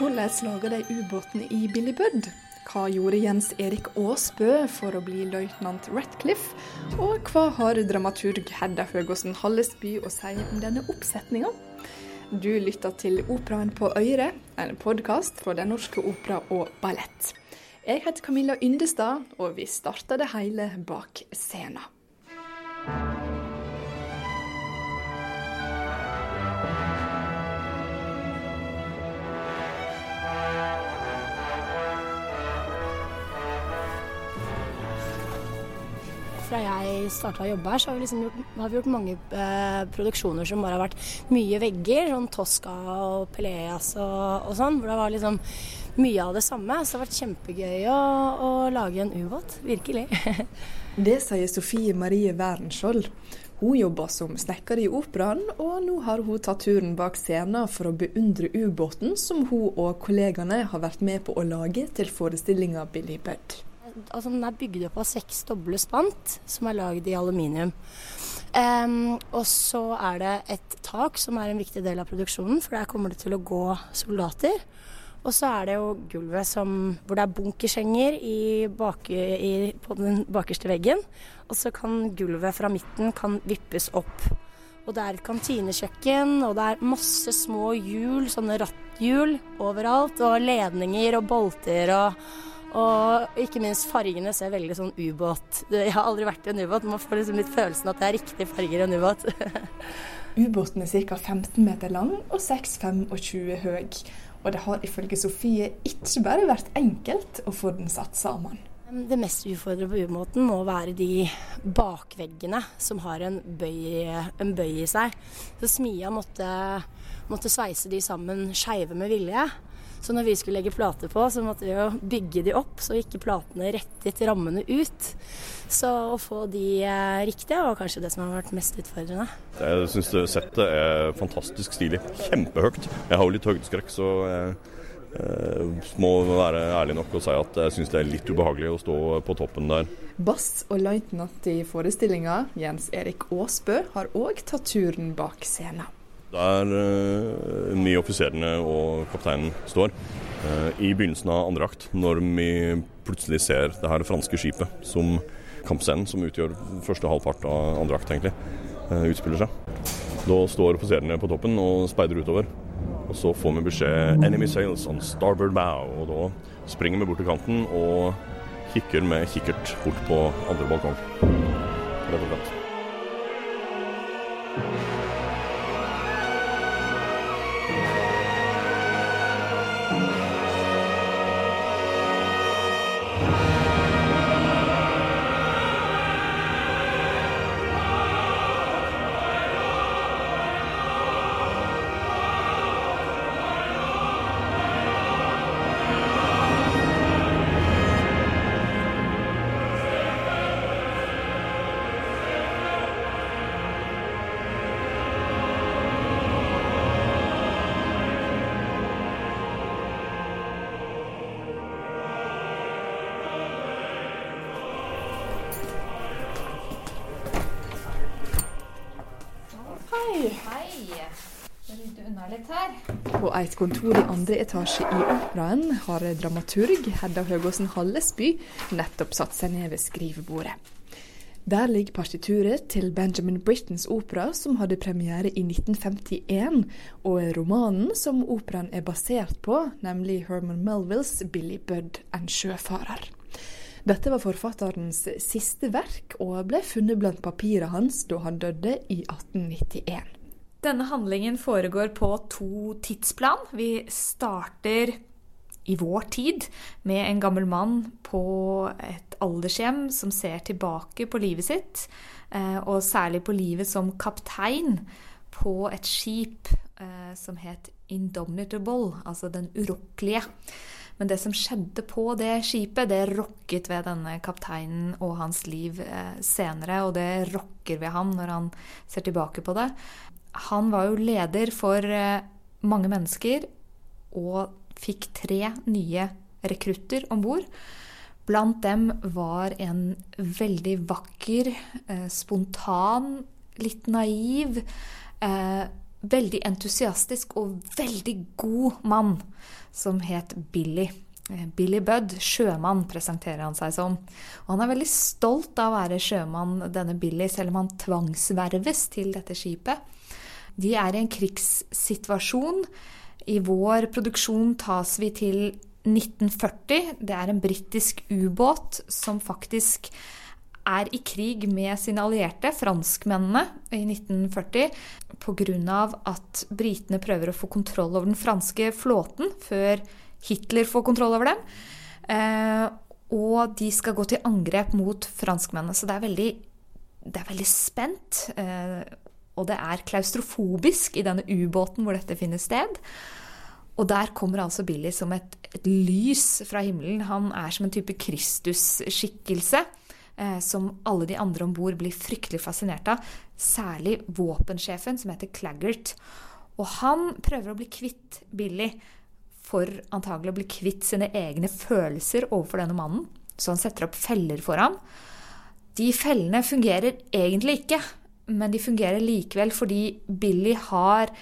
Hvordan lager de ubåtene i Billy Budd? Hva gjorde Jens Erik Aasbø for å bli løytnant Ratcliffe? Og hva har dramaturg Hedda Høgåsen Hallesby å si om denne oppsetninga? Du lytter til Operaen på Øyre, en podkast fra Den norske opera og ballett. Jeg heter Camilla Yndestad, og vi starter det hele bak scenen. Fra jeg starta å jobbe her, så har vi, liksom gjort, har vi gjort mange eh, produksjoner som bare har vært mye vegger. Sånn Tosca og Peleas og, og, sånn. Hvor det var liksom mye av det samme. Så det har vært kjempegøy å, å lage en ubåt. Virkelig. det sier Sofie Marie Wærenskjold. Hun jobber som snekker i operaen, og nå har hun tatt turen bak scenen for å beundre ubåten som hun og kollegaene har vært med på å lage til forestillinga Billy Budd altså Den er bygd opp av seks doble spant som er lagd i aluminium. Um, og så er det et tak som er en viktig del av produksjonen, for der kommer det til å gå soldater. Og så er det jo gulvet som, hvor det er bunkersenger i bak, i, på den bakerste veggen. Og så kan gulvet fra midten kan vippes opp. Og det er et kantinekjøkken, og det er masse små hjul, sånne ratthjul overalt. Og ledninger og bolter og og ikke minst fargene ser veldig sånn ubåt Jeg har aldri vært i en ubåt, man får liksom litt følelsen at det er riktige farger i en ubåt. Ubåten er ca. 15 meter lang og 6,25 høy. Og det har ifølge Sofie ikke bare vært enkelt å få den satt sammen. Det mest ufordrende på ubåten må være de bakveggene som har en bøy, en bøy i seg. Så smia måtte, måtte sveise de sammen skeive med vilje. Så når vi skulle legge plater på, så måtte vi jo bygge de opp, så ikke platene rettet rammene ut. Så å få de eh, riktige var kanskje det som har vært mest utfordrende. Jeg syns settet er fantastisk stilig. Kjempehøyt. Jeg har jo litt høydeskrekk, så jeg eh, må være ærlig nok og si at jeg syns det er litt ubehagelig å stå på toppen der. Bass og løytnant i forestillinga, Jens Erik Aasbø, har òg tatt turen bak scenen. Der uh, vi offiserene og kapteinen står. Uh, I begynnelsen av andre akt, når vi plutselig ser det her franske skipet som kampscenen, som utgjør første halvpart av andre akt, egentlig, uh, utspiller seg. Da står offiserene på toppen og speider utover. Og så får vi beskjed 'Enemy sails on starboard bow'. Og da springer vi bort til kanten og kikker med kikkert bort på andre balkong. Bye. På et kontor i andre etasje i Operaen har dramaturg Hedda Høgåsen Hallesby nettopp satt seg ned ved skrivebordet. Der ligger partituret til Benjamin Brittons opera, som hadde premiere i 1951, og romanen som operaen er basert på, nemlig Herman Melvilles 'Billy Budd, en sjøfarer'. Dette var forfatterens siste verk, og ble funnet blant papiret hans da han døde i 1891. Denne handlingen foregår på to tidsplan. Vi starter i vår tid med en gammel mann på et aldershjem som ser tilbake på livet sitt, eh, og særlig på livet som kaptein på et skip eh, som het Indomitable, altså den urokkelige. Men det som skjedde på det skipet, det rokket ved denne kapteinen og hans liv eh, senere, og det rokker ved ham når han ser tilbake på det han var jo leder for eh, mange mennesker og fikk tre nye rekrutter om bord. Blant dem var en veldig vakker, eh, spontan, litt naiv, veldig entusiastisk og veldig god mann som het Billy. Eh, Billy Budd, sjømann, presenterer han seg som. Og han er veldig stolt av å være sjømann, denne Billy, selv om han tvangsverves til dette skipet. De er i en krigssituasjon. I vår produksjon tas vi til 1940. Det er en britisk ubåt som faktisk er i krig med sine allierte, franskmennene, i 1940 pga. at britene prøver å få kontroll over den franske flåten før Hitler får kontroll over dem. Eh, og de skal gå til angrep mot franskmennene. Så det er veldig, det er veldig spent. Eh, og det er klaustrofobisk i denne ubåten hvor dette finner sted. Og der kommer altså Billy som et, et lys fra himmelen. Han er som en type Kristus-skikkelse som alle de andre om bord blir fryktelig fascinert av. Særlig våpensjefen, som heter Claggart. Og han prøver å bli kvitt Billy for antagelig å bli kvitt sine egne følelser overfor denne mannen. Så han setter opp feller for ham. De fellene fungerer egentlig ikke, men de fungerer likevel fordi Billy har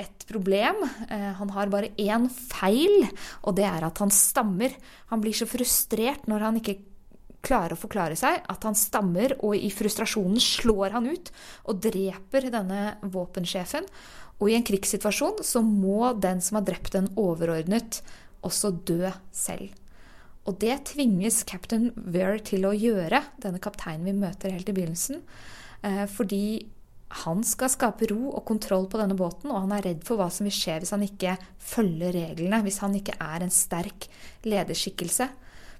et problem. Eh, han har bare én feil, og det er at han stammer. Han blir så frustrert når han ikke klarer å forklare seg, at han stammer, og i frustrasjonen slår han ut og dreper denne våpensjefen. Og i en krigssituasjon så må den som har drept en overordnet, også dø selv. Og det tvinges captain Weir til å gjøre, denne kapteinen vi møter helt i begynnelsen. Eh, fordi han skal skape ro og kontroll på denne båten, og han er redd for hva som vil skje hvis han ikke følger reglene, hvis han ikke er en sterk lederskikkelse.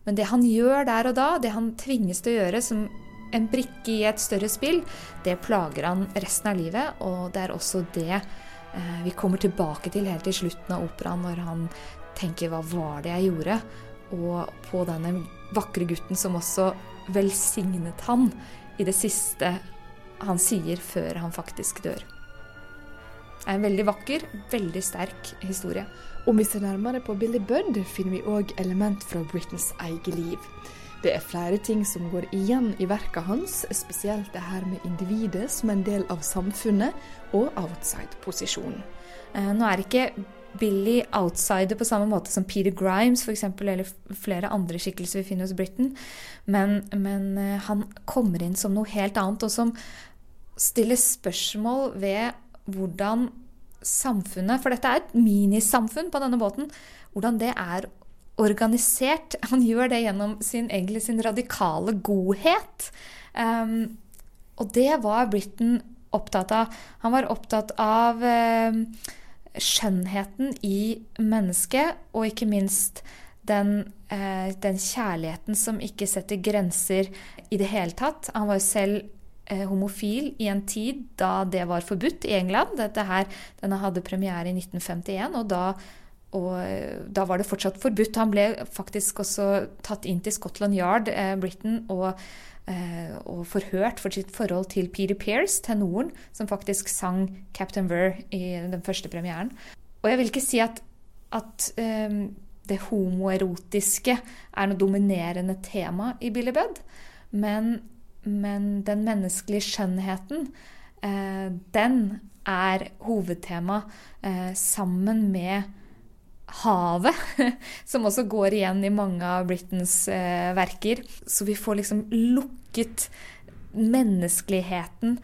Men det han gjør der og da, det han tvinges til å gjøre som en brikke i et større spill, det plager han resten av livet, og det er også det Eh, vi kommer tilbake til helt til slutten av operaen, når han tenker 'hva var det jeg gjorde?' Og på denne vakre gutten som også velsignet han i det siste han sier før han faktisk dør. Det er en veldig vakker, veldig sterk historie. Om vi ser nærmere på Billy Budd, finner vi òg element fra Britons eget liv. Det er flere ting som går igjen i verket hans, spesielt det her med individet som en del av samfunnet, og outside-posisjonen. Eh, nå er ikke Billy outsider på samme måte som Peter Grimes for eksempel, eller flere andre skikkelser vi finner hos Britain, men, men eh, han kommer inn som noe helt annet, og som stiller spørsmål ved hvordan samfunnet For dette er et minisamfunn på denne båten. Hvordan det er organisert. Han gjør det gjennom sin, egentlig sin radikale godhet. Um, og det var Britain opptatt av. Han var opptatt av um, skjønnheten i mennesket, og ikke minst den, uh, den, kjærligheten som ikke setter grenser i det hele tatt. Han var jo selv homofil i en tid da det var forbudt i England. Dette her, denne hadde premiere i 1951, og da og eh, da var det fortsatt forbudt. Han ble faktisk også tatt inn til Scotland Yard, eh, Britain, og, eh, og, forhørt for sitt forhold til Peter Pearce, tenoren, som faktisk sang Captain Ver i den første premieren. Og jeg vil ikke si at, at eh, det homoerotiske er noe dominerende tema i Billy Budd, men, men den menneskelige skjønnheten, eh, den er hovedtema eh, sammen med havet, som også går igjen i mange av Britons eh, verker. Så vi får liksom lukket menneskeligheten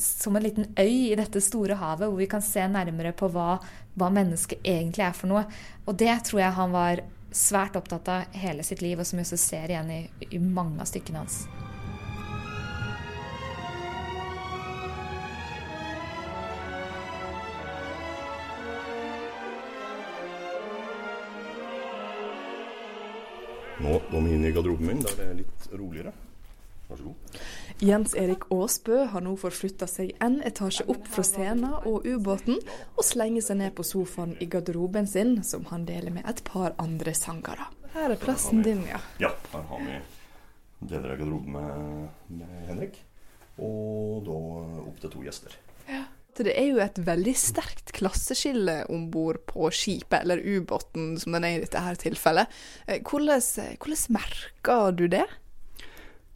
som en liten øy i dette store havet, hvor vi kan se nærmere på hva, hva mennesket egentlig er for noe. Og det tror jeg han var svært opptatt av hele sitt liv, og som vi også ser igjen i, i mange av stykkene hans. Nå går vi inn i garderoben min, der det er litt roligere. Vær så god. Jens Erik Aasbø har nå forflytta seg en etasje opp fra scenen og ubåten, og slenger seg ned på sofaen i garderoben sin, som han deler med et par andre sangere. Her er plassen din, ja. Ja, her har vi deler av garderoben med, med Henrik. Og da opp til to gjester. Ja. Det er jo et veldig sterkt klasseskille om bord på skipet, eller ubåten som den er i dette her tilfellet. Eh, hvordan, hvordan merker du det?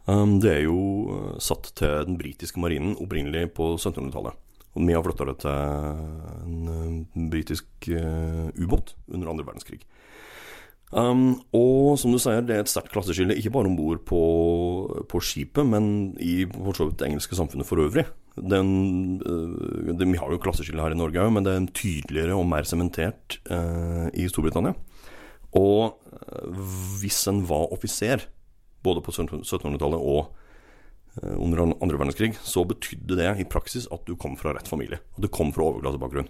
Um, det er jo eh, satt til den britiske marinen opprinnelig på 1700-tallet. Og vi har flytta det til en britisk ubåt under andre verdenskrig. Um, og som du sier, det er et sterkt klasseskille, ikke bare om bord på, på, skipet, men i for så vidt det engelske samfunnet for øvrig. Den, de, vi har jo klasseskille her i Norge òg, men det er tydeligere og mer sementert uh, i Storbritannia. Og uh, hvis en var offiser, både på 1700-tallet og under andre verdenskrig, så betydde det i praksis at du kom fra rett familie. At du kom fra overklassebakgrunn.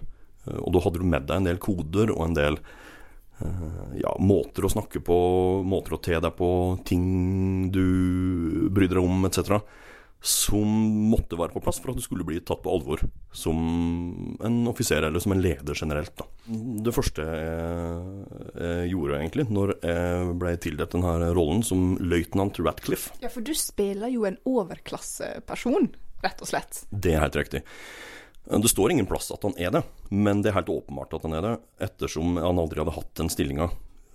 og da hadde du med deg en del koder og en del Eh, ja, måter å snakke på, måter å te deg på, ting du bryr deg om, etc. Som måtte være på plass for at du skulle bli tatt på alvor som en offiser, eller som en leder generelt. Da. Det første jeg, jeg gjorde, egentlig, når jeg ble tildelt denne rollen som løytnant Ratcliffe Ja, for du spiller jo en overklasseperson, rett og slett. Det er helt riktig. Det står ingen plass at han er det, men det er helt åpenbart at han er det, ettersom han aldri hadde hatt den stillinga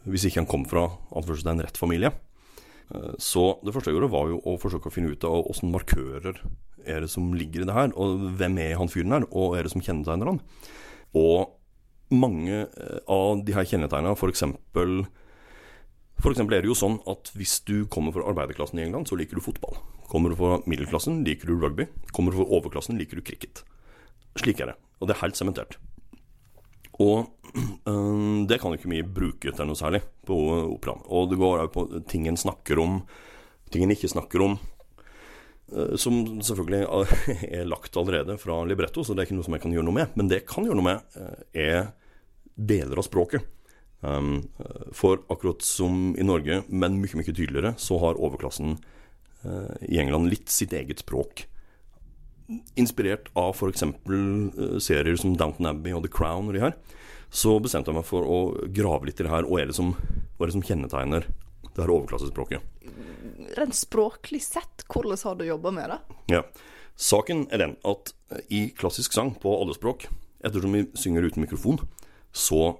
hvis ikke han kom fra en rett familie. Eh, så det første jeg gjorde, var jo å forsøke å finne ut av åssen markører er det som ligger i det her, og hvem er han fyren her, og er det som kjennetegner han. Og mange eh, av de her kjennetegnene, f.eks. Eksempel er det jo sånn at hvis du kommer fra arbeiderklassen i England, så liker du fotball. Kommer du fra middelklassen, liker du rugby. Kommer du fra overklassen, liker du cricket. Slik er det. Og det er helt sementert. Og øh, det kan ikke vi bruke til noe særlig på operaen. Og det går òg på ting en snakker om, ting en ikke snakker om. Øh, som selvfølgelig er lagt allerede fra libretto, så det er ikke noe som jeg kan gjøre noe med. Men det jeg kan gjøre noe med, øh, er deler av språket. Um, for akkurat som i Norge, men mye mye tydeligere, så har overklassen i England litt sitt eget språk inspirert av f.eks. Uh, serier som Downton Abbey og The Crown og de her, så bestemte jeg meg for å grave litt i det her. Og er det som, hva er det som kjennetegner det her overklassespråket? Rent språklig sett, hvordan har du jobba med det? Ja, Saken er den at i klassisk sang på alle språk, ettersom vi synger uten mikrofon, så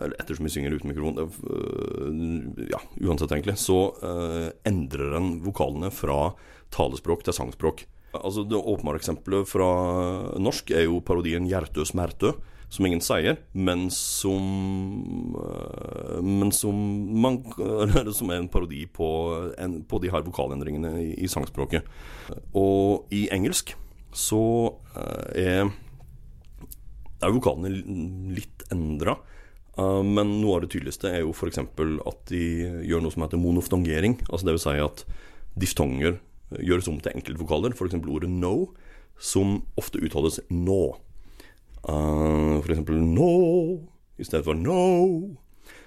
eller ettersom vi synger uten mikrofon øh, Ja, uansett, egentlig. Så uh, endrer en vokalene fra talespråk til sangspråk. Altså Det åpenbare eksempelet fra norsk er jo parodien 'Hjertø smertø', som ingen sier, men som eh, Men som, man, som er en parodi på, en, på de her vokalendringene i, i, sangspråket. Og i engelsk så eh, er, er vokalene litt endra. Uh, men noe av det tydeligste er jo f.eks. at de gjør noe som heter monoftongering. Altså det vil si at diftonger gjøres om til enkeltvokaler, f.eks. ordet 'no', som ofte uttales 'nå'. Uh, f.eks. 'no' i stedet for 'no'.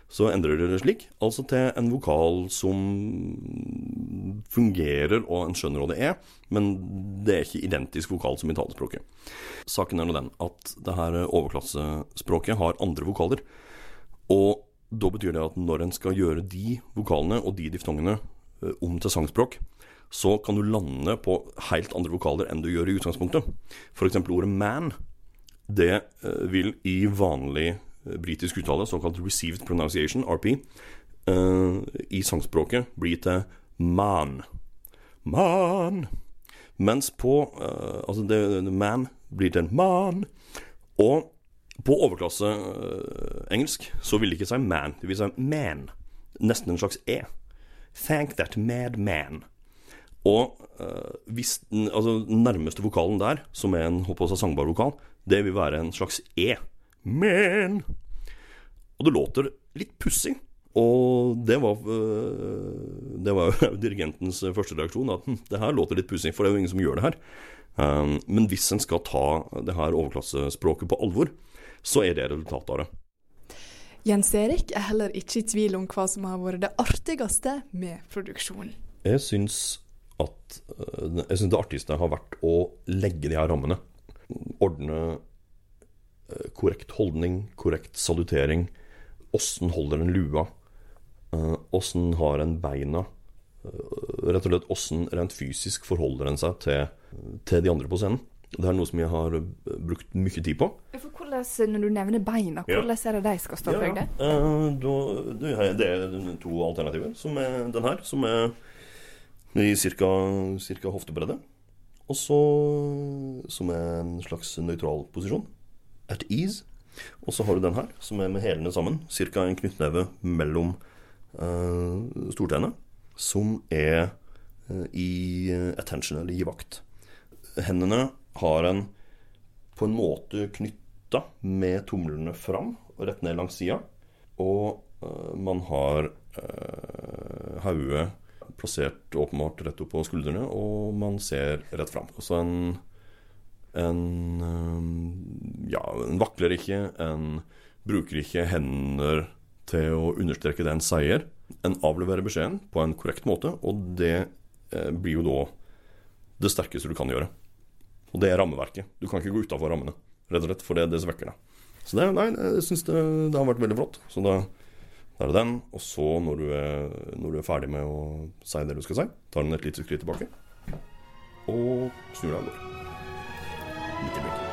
Så endrer dere det slik, altså til en vokal som fungerer, og en skjønner hva det er, men det er ikke identisk vokal som i talespråket. Saken er nå den at det her overklassespråket har andre vokaler. Og da betyr det at når en skal gjøre de vokalene og de diftongene eh, om til sangspråk, så kan du lande på helt andre vokaler enn du gjør i utgangspunktet. F.eks. ordet 'man'. Det eh, vil i vanlig eh, britisk uttale, såkalt 'received pronunciation', RP, eh, i sangspråket bli til 'man'. Man. Mens på Altså, det, 'man' blir til 'man'. Og på overklasseengelsk så vil det ikke si 'man', det vil si 'man'. Nesten en slags E. Thank that mad man. Og uh, hvis den altså, nærmeste vokalen der, som er en håper også, sangbar vokal, det vil være en slags E. Men Og det låter litt pussig. Og det var, uh, det var jo dirigentens første reaksjon, at hm, det her låter litt pussig, for det er jo ingen som gjør det her. Um, men hvis en skal ta det her overklassespråket på alvor, så er det resultatet av det. Jens Erik er heller ikke i tvil om hva som har vært det artigste med produksjonen. Jeg syns at eh, Jeg syns det artigste har vært å legge de her rammene. Ordne eh, korrekt holdning, korrekt salutering. Åssen holder en lua? Eh, åssen har en beina? Rett og slett åssen rent fysisk forholder en seg til, til, de andre på scenen. Det er noe som jeg har brukt mye tid på. Hvordan, Når du nevner beina, hvordan ja. er det de skal stå for deg? Ja, det er to alternativer. Som er den her, som er i ca. hoftebredde. Og så som er en slags nøytral posisjon. At ease. Og så har du den her, som er med hælene sammen. Ca. en knyttneve mellom uh, stortennene. Som er uh, i attention, eller i vakt. Hendene har en på en måte knytta med tomlene fram og rett ned langs sida. Og uh, man har uh, hodet plassert åpenbart rett opp på skuldrene, og man ser rett fram. Så en, en uh, Ja, en vakler ikke. En bruker ikke hender til å understreke det en sier. En avleverer beskjeden på en korrekt måte, og det blir jo da det sterkeste du kan gjøre. Og det er rammeverket. Du kan ikke gå utafor rammene, rett og slett, for det, det svekker det. Så det, nei, jeg syns det, det, har vært veldig flott. Så da, da er det den. Og så, når du, er, når du, er, ferdig med å si det du skal si, tar den et lite skritt tilbake. Og snur deg og går. Midt i blikket.